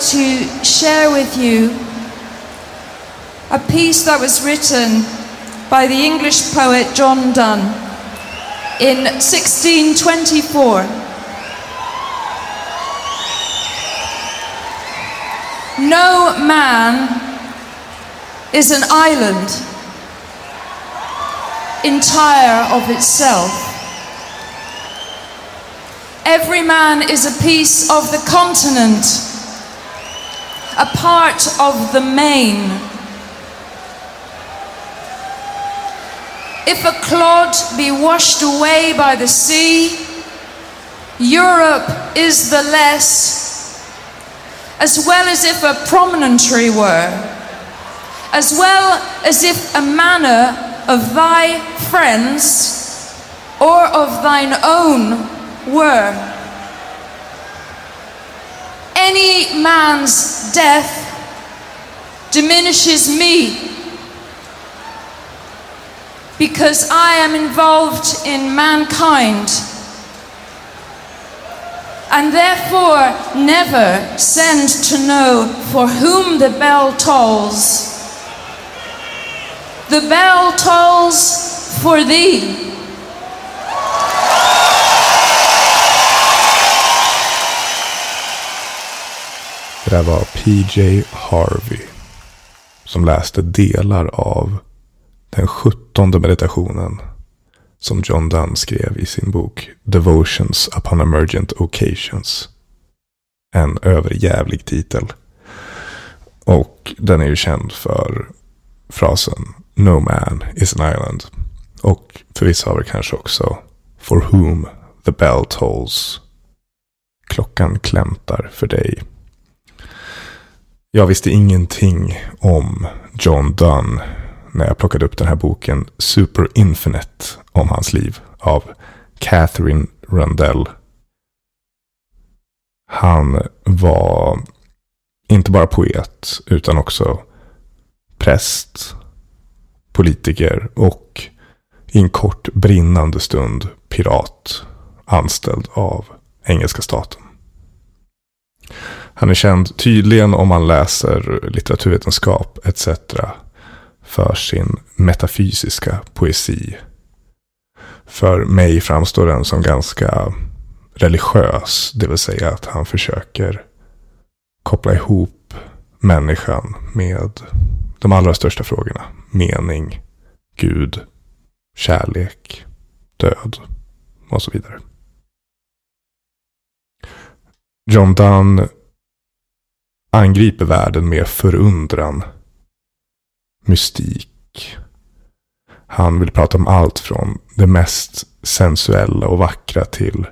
to share with you a piece that was written by the English poet John Donne in 1624. No man is an island entire of itself. Every man is a piece of the continent, a part of the main. If a clod be washed away by the sea, Europe is the less, as well as if a promontory were, as well as if a manor of thy friends or of thine own were. Any man's death diminishes me because I am involved in mankind and therefore never send to know for whom the bell tolls. The bell tolls for thee. Det där var PJ Harvey. Som läste delar av den sjuttonde meditationen. Som John Donne skrev i sin bok Devotions upon emergent occasions. En överjävlig titel. Och den är ju känd för frasen No man is an island. Och för vissa av er kanske också For whom the bell tolls. Klockan klämtar för dig. Jag visste ingenting om John Donne när jag plockade upp den här boken Super Infinite om hans liv av Catherine Rundell. Han var inte bara poet utan också präst, politiker och i en kort brinnande stund pirat anställd av engelska staten. Han är känd tydligen om man läser litteraturvetenskap etc. för sin metafysiska poesi. För mig framstår den som ganska religiös, det vill säga att han försöker koppla ihop människan med de allra största frågorna. Mening, Gud, kärlek, död och så vidare. John Donne angriper världen med förundran, mystik. Han vill prata om allt från det mest sensuella och vackra till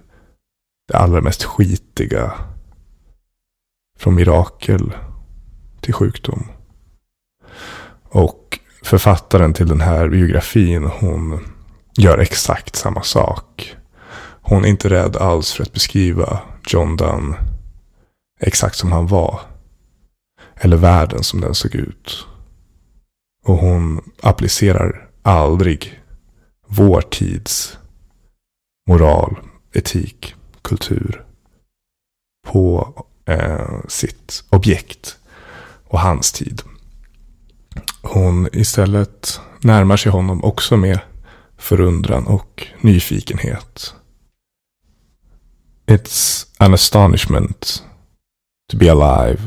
det allra mest skitiga. Från mirakel till sjukdom. Och författaren till den här biografin, hon gör exakt samma sak. Hon är inte rädd alls för att beskriva John Dunn exakt som han var. Eller världen som den såg ut. Och hon applicerar aldrig vår tids moral, etik, kultur på eh, sitt objekt och hans tid. Hon istället närmar sig honom också med förundran och nyfikenhet. It's an astonishment to be alive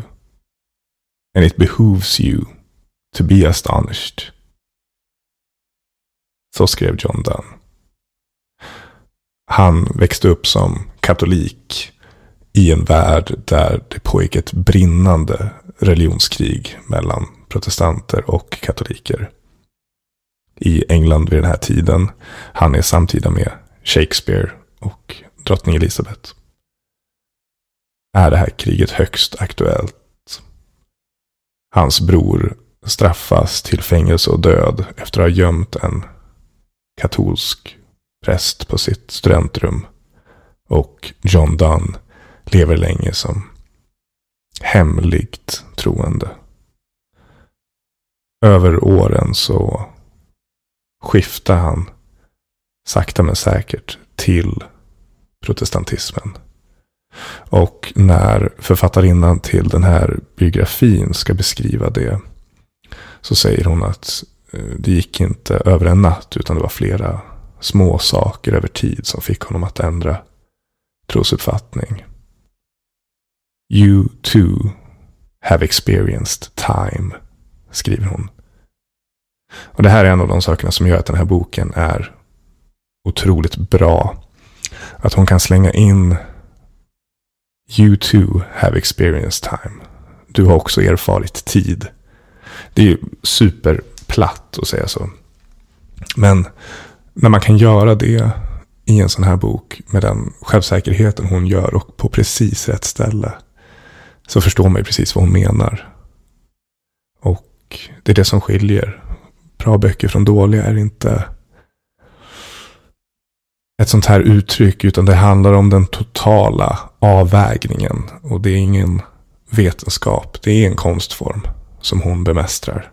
and it behooves you to be astonished. Så skrev John Donne. Han växte upp som katolik i en värld där det pågick ett brinnande religionskrig mellan protestanter och katoliker. I England vid den här tiden. Han är samtida med Shakespeare och drottning Elizabeth. Är det här kriget högst aktuellt? Hans bror straffas till fängelse och död efter att ha gömt en katolsk präst på sitt studentrum. Och John Dunn lever länge som hemligt troende. Över åren så skiftar han sakta men säkert till protestantismen. Och när författarinnan till den här biografin ska beskriva det. Så säger hon att eh, det gick inte över en natt. Utan det var flera små saker över tid som fick honom att ändra trosuppfattning. You too have experienced time, skriver hon. Och det här är en av de sakerna som gör att den här boken är otroligt bra. Att hon kan slänga in You too have experienced time. Du har också erfarit tid. Det är ju superplatt att säga så. Men när man kan göra det i en sån här bok med den självsäkerheten hon gör och på precis rätt ställe. Så förstår man ju precis vad hon menar. Och det är det som skiljer bra böcker från dåliga är inte ett sånt här uttryck, utan det handlar om den totala avvägningen. Och det är ingen vetenskap, det är en konstform som hon bemästrar.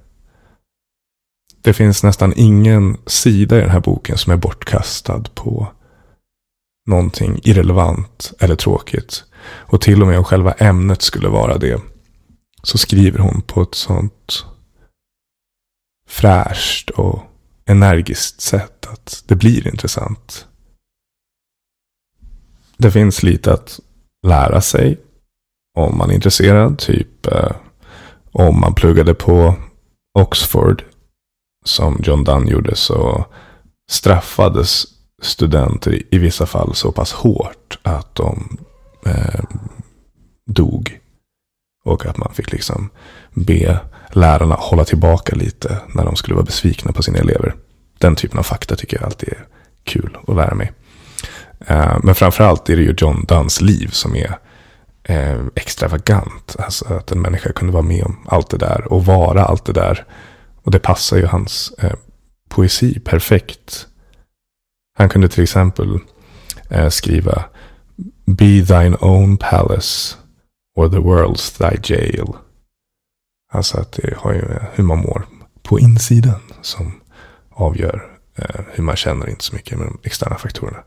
Det finns nästan ingen sida i den här boken som är bortkastad på någonting irrelevant eller tråkigt. Och till och med om själva ämnet skulle vara det. Så skriver hon på ett sånt fräscht och energiskt sätt att det blir intressant. Det finns lite att lära sig om man är intresserad. Typ eh, om man pluggade på Oxford som John Dunn gjorde så straffades studenter i vissa fall så pass hårt att de eh, dog. Och att man fick liksom be lärarna hålla tillbaka lite när de skulle vara besvikna på sina elever. Den typen av fakta tycker jag alltid är kul att lära mig. Eh, men framförallt är det ju John Dunns liv som är eh, extravagant. Alltså att en människa kunde vara med om allt det där och vara allt det där. Och det passar ju hans eh, poesi perfekt. Han kunde till exempel skriva Be thine own palace or the world's thy jail. Alltså att det har ju hur man mår på insidan som avgör Eh, hur man känner, inte så mycket med de externa faktorerna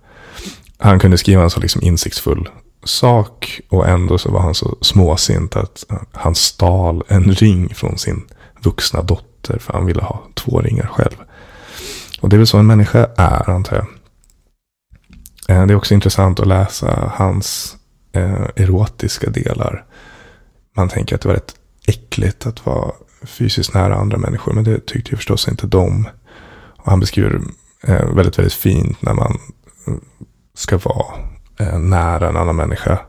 han kunde skriva en så liksom insiktsfull sak och ändå så var han så småsint att eh, han stal en ring från sin vuxna dotter för han ville ha två ringar själv. Och det är väl så en människa är antar jag. Eh, det är också intressant att läsa hans erotiska delar. Man tänker att det var rätt äckligt att vara fysiskt nära andra människor. Men det tyckte ju förstås inte de. Och han beskriver eh, väldigt, väldigt fint när man eh, ska vara eh, nära en annan människa.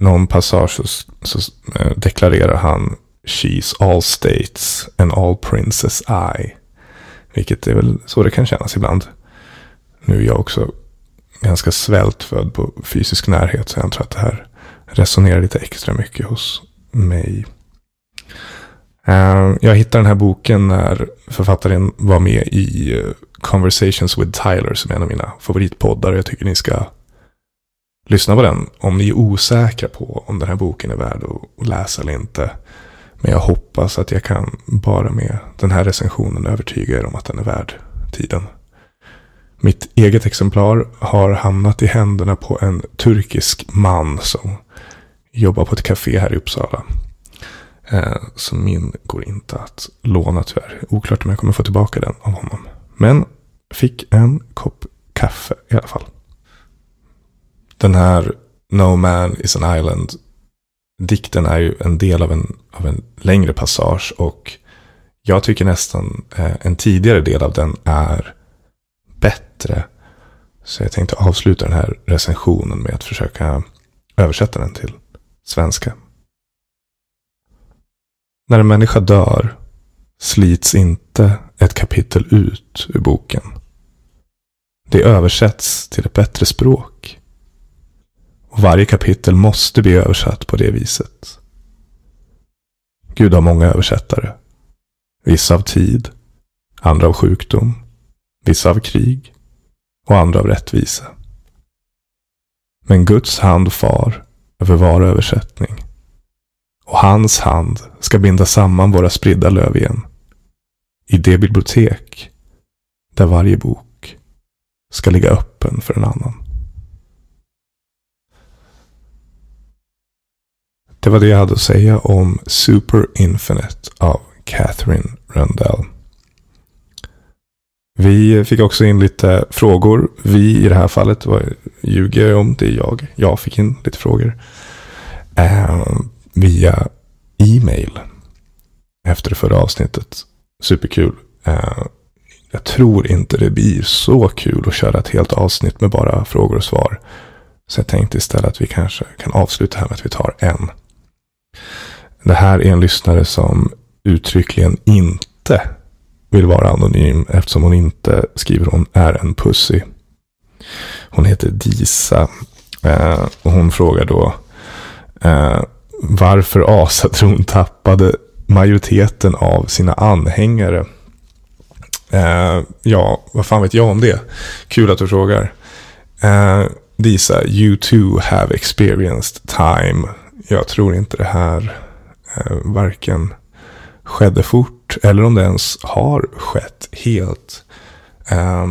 Någon passage så, så eh, deklarerar han She's all states and all princess I. Vilket är väl så det kan kännas ibland. Nu är jag också ganska svältfödd på fysisk närhet. Så jag tror att det här resonerar lite extra mycket hos mig. Eh, jag hittade den här boken när författaren var med i eh, Conversations with Tyler som är en av mina favoritpoddar. Jag tycker ni ska lyssna på den om ni är osäkra på om den här boken är värd att läsa eller inte. Men jag hoppas att jag kan bara med den här recensionen övertyga er om att den är värd tiden. Mitt eget exemplar har hamnat i händerna på en turkisk man som jobbar på ett café här i Uppsala. Eh, så min går inte att låna tyvärr. Oklart om jag kommer få tillbaka den av honom. Men fick en kopp kaffe i alla fall. Den här No Man is an Island. Dikten är ju en del av en, av en längre passage. Och jag tycker nästan eh, en tidigare del av den är bättre. Så jag tänkte avsluta den här recensionen med att försöka översätta den till svenska. När en människa dör slits inte ett kapitel ut ur boken. Det översätts till ett bättre språk. Och varje kapitel måste bli översatt på det viset. Gud har många översättare. Vissa av tid, andra av sjukdom, vissa av krig och andra av rättvisa. Men Guds hand far över var översättning. Och hans hand ska binda samman våra spridda löv igen i det bibliotek där varje bok ska ligga öppen för en annan. Det var det jag hade att säga om Super Infinite av Catherine Rundell. Vi fick också in lite frågor. Vi i det här fallet var, ljuger jag om, det är jag. Jag fick in lite frågor. Um, via e-mail. Efter det förra avsnittet. Superkul. Eh, jag tror inte det blir så kul att köra ett helt avsnitt med bara frågor och svar. Så jag tänkte istället att vi kanske kan avsluta här med att vi tar en. Det här är en lyssnare som uttryckligen inte vill vara anonym eftersom hon inte skriver hon är en pussy. Hon heter Disa eh, och hon frågar då eh, varför asatron tappade majoriteten av sina anhängare. Eh, ja, vad fan vet jag om det? Kul att du frågar. Eh, Disa, you too have experienced time. Jag tror inte det här eh, varken skedde fort eller om det ens har skett helt. Eh,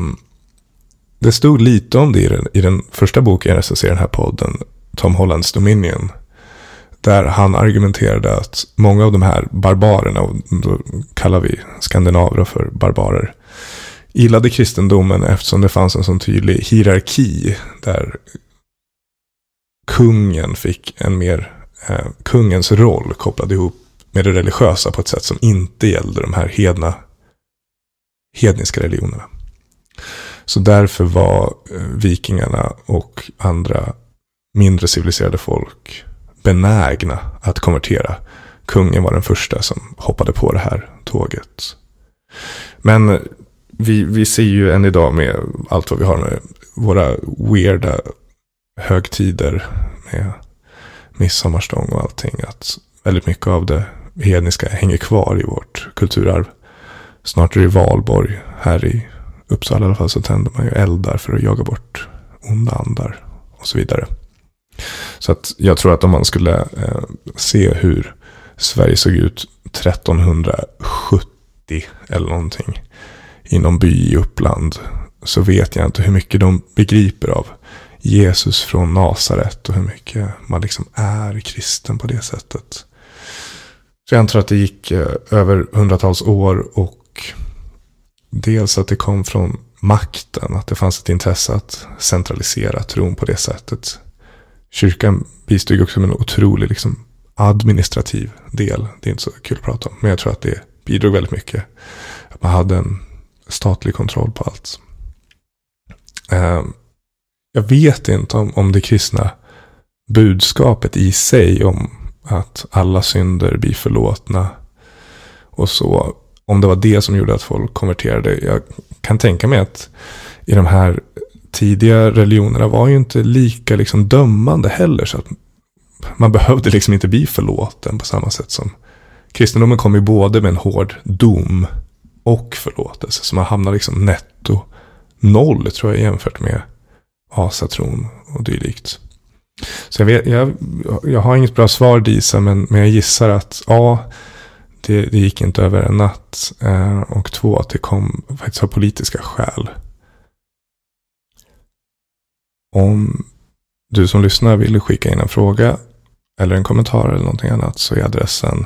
det stod lite om det i den, i den första boken jag recenserade den här podden, Tom Hollands Dominion. Där han argumenterade att många av de här barbarerna, och då kallar vi skandinaver för barbarer, gillade kristendomen eftersom det fanns en sån tydlig hierarki där kungen fick en mer, eh, kungens roll kopplad ihop med det religiösa på ett sätt som inte gällde de här hedna, hedniska religionerna. Så därför var eh, vikingarna och andra mindre civiliserade folk benägna att konvertera. Kungen var den första som hoppade på det här tåget. Men vi, vi ser ju än idag med allt vad vi har med våra weirda högtider med midsommarstång och allting. Att väldigt mycket av det hedniska hänger kvar i vårt kulturarv. Snart är det valborg. Här i Uppsala i alla fall så tänder man ju eldar för att jaga bort onda andar och så vidare. Så att jag tror att om man skulle eh, se hur Sverige såg ut 1370 eller någonting i någon by i Uppland så vet jag inte hur mycket de begriper av Jesus från Nasaret och hur mycket man liksom är kristen på det sättet. Så jag antar att det gick eh, över hundratals år och dels att det kom från makten, att det fanns ett intresse att centralisera tron på det sättet. Kyrkan bistod också med en otrolig liksom, administrativ del. Det är inte så kul att prata om, men jag tror att det bidrog väldigt mycket. Att man hade en statlig kontroll på allt. Ehm, jag vet inte om, om det kristna budskapet i sig om att alla synder blir förlåtna. Och så. Om det var det som gjorde att folk konverterade. Jag kan tänka mig att i de här tidiga religionerna var ju inte lika liksom dömande heller. Så att man behövde liksom inte bli förlåten på samma sätt som kristendomen kom ju både med en hård dom och förlåtelse. Så man hamnar liksom netto noll tror jag jämfört med asatron och dylikt. Så jag, vet, jag, jag har inget bra svar Disa, men, men jag gissar att A. Det, det gick inte över en natt. Eh, och två, att det kom faktiskt av politiska skäl. Om du som lyssnar vill skicka in en fråga eller en kommentar eller någonting annat så är adressen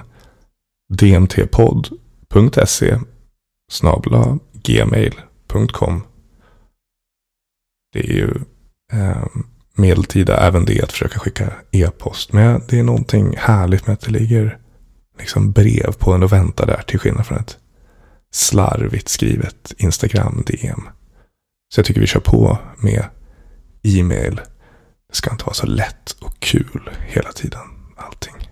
dmtpodd.se snabla gmail.com Det är ju eh, medeltida även det att försöka skicka e-post. Men det är någonting härligt med att det ligger liksom brev på en och väntar där. Till skillnad från ett slarvigt skrivet Instagram-DM. Så jag tycker vi kör på med e-mail. Det ska inte vara så lätt och kul hela tiden. Allting.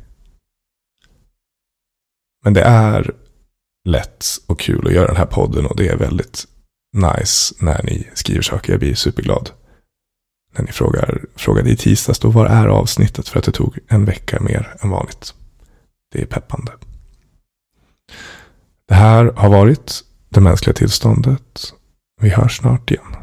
Men det är lätt och kul att göra den här podden och det är väldigt nice när ni skriver saker. Jag blir superglad när ni frågar, frågade i tisdags då var är avsnittet för att det tog en vecka mer än vanligt. Det är peppande. Det här har varit det mänskliga tillståndet. Vi hörs snart igen.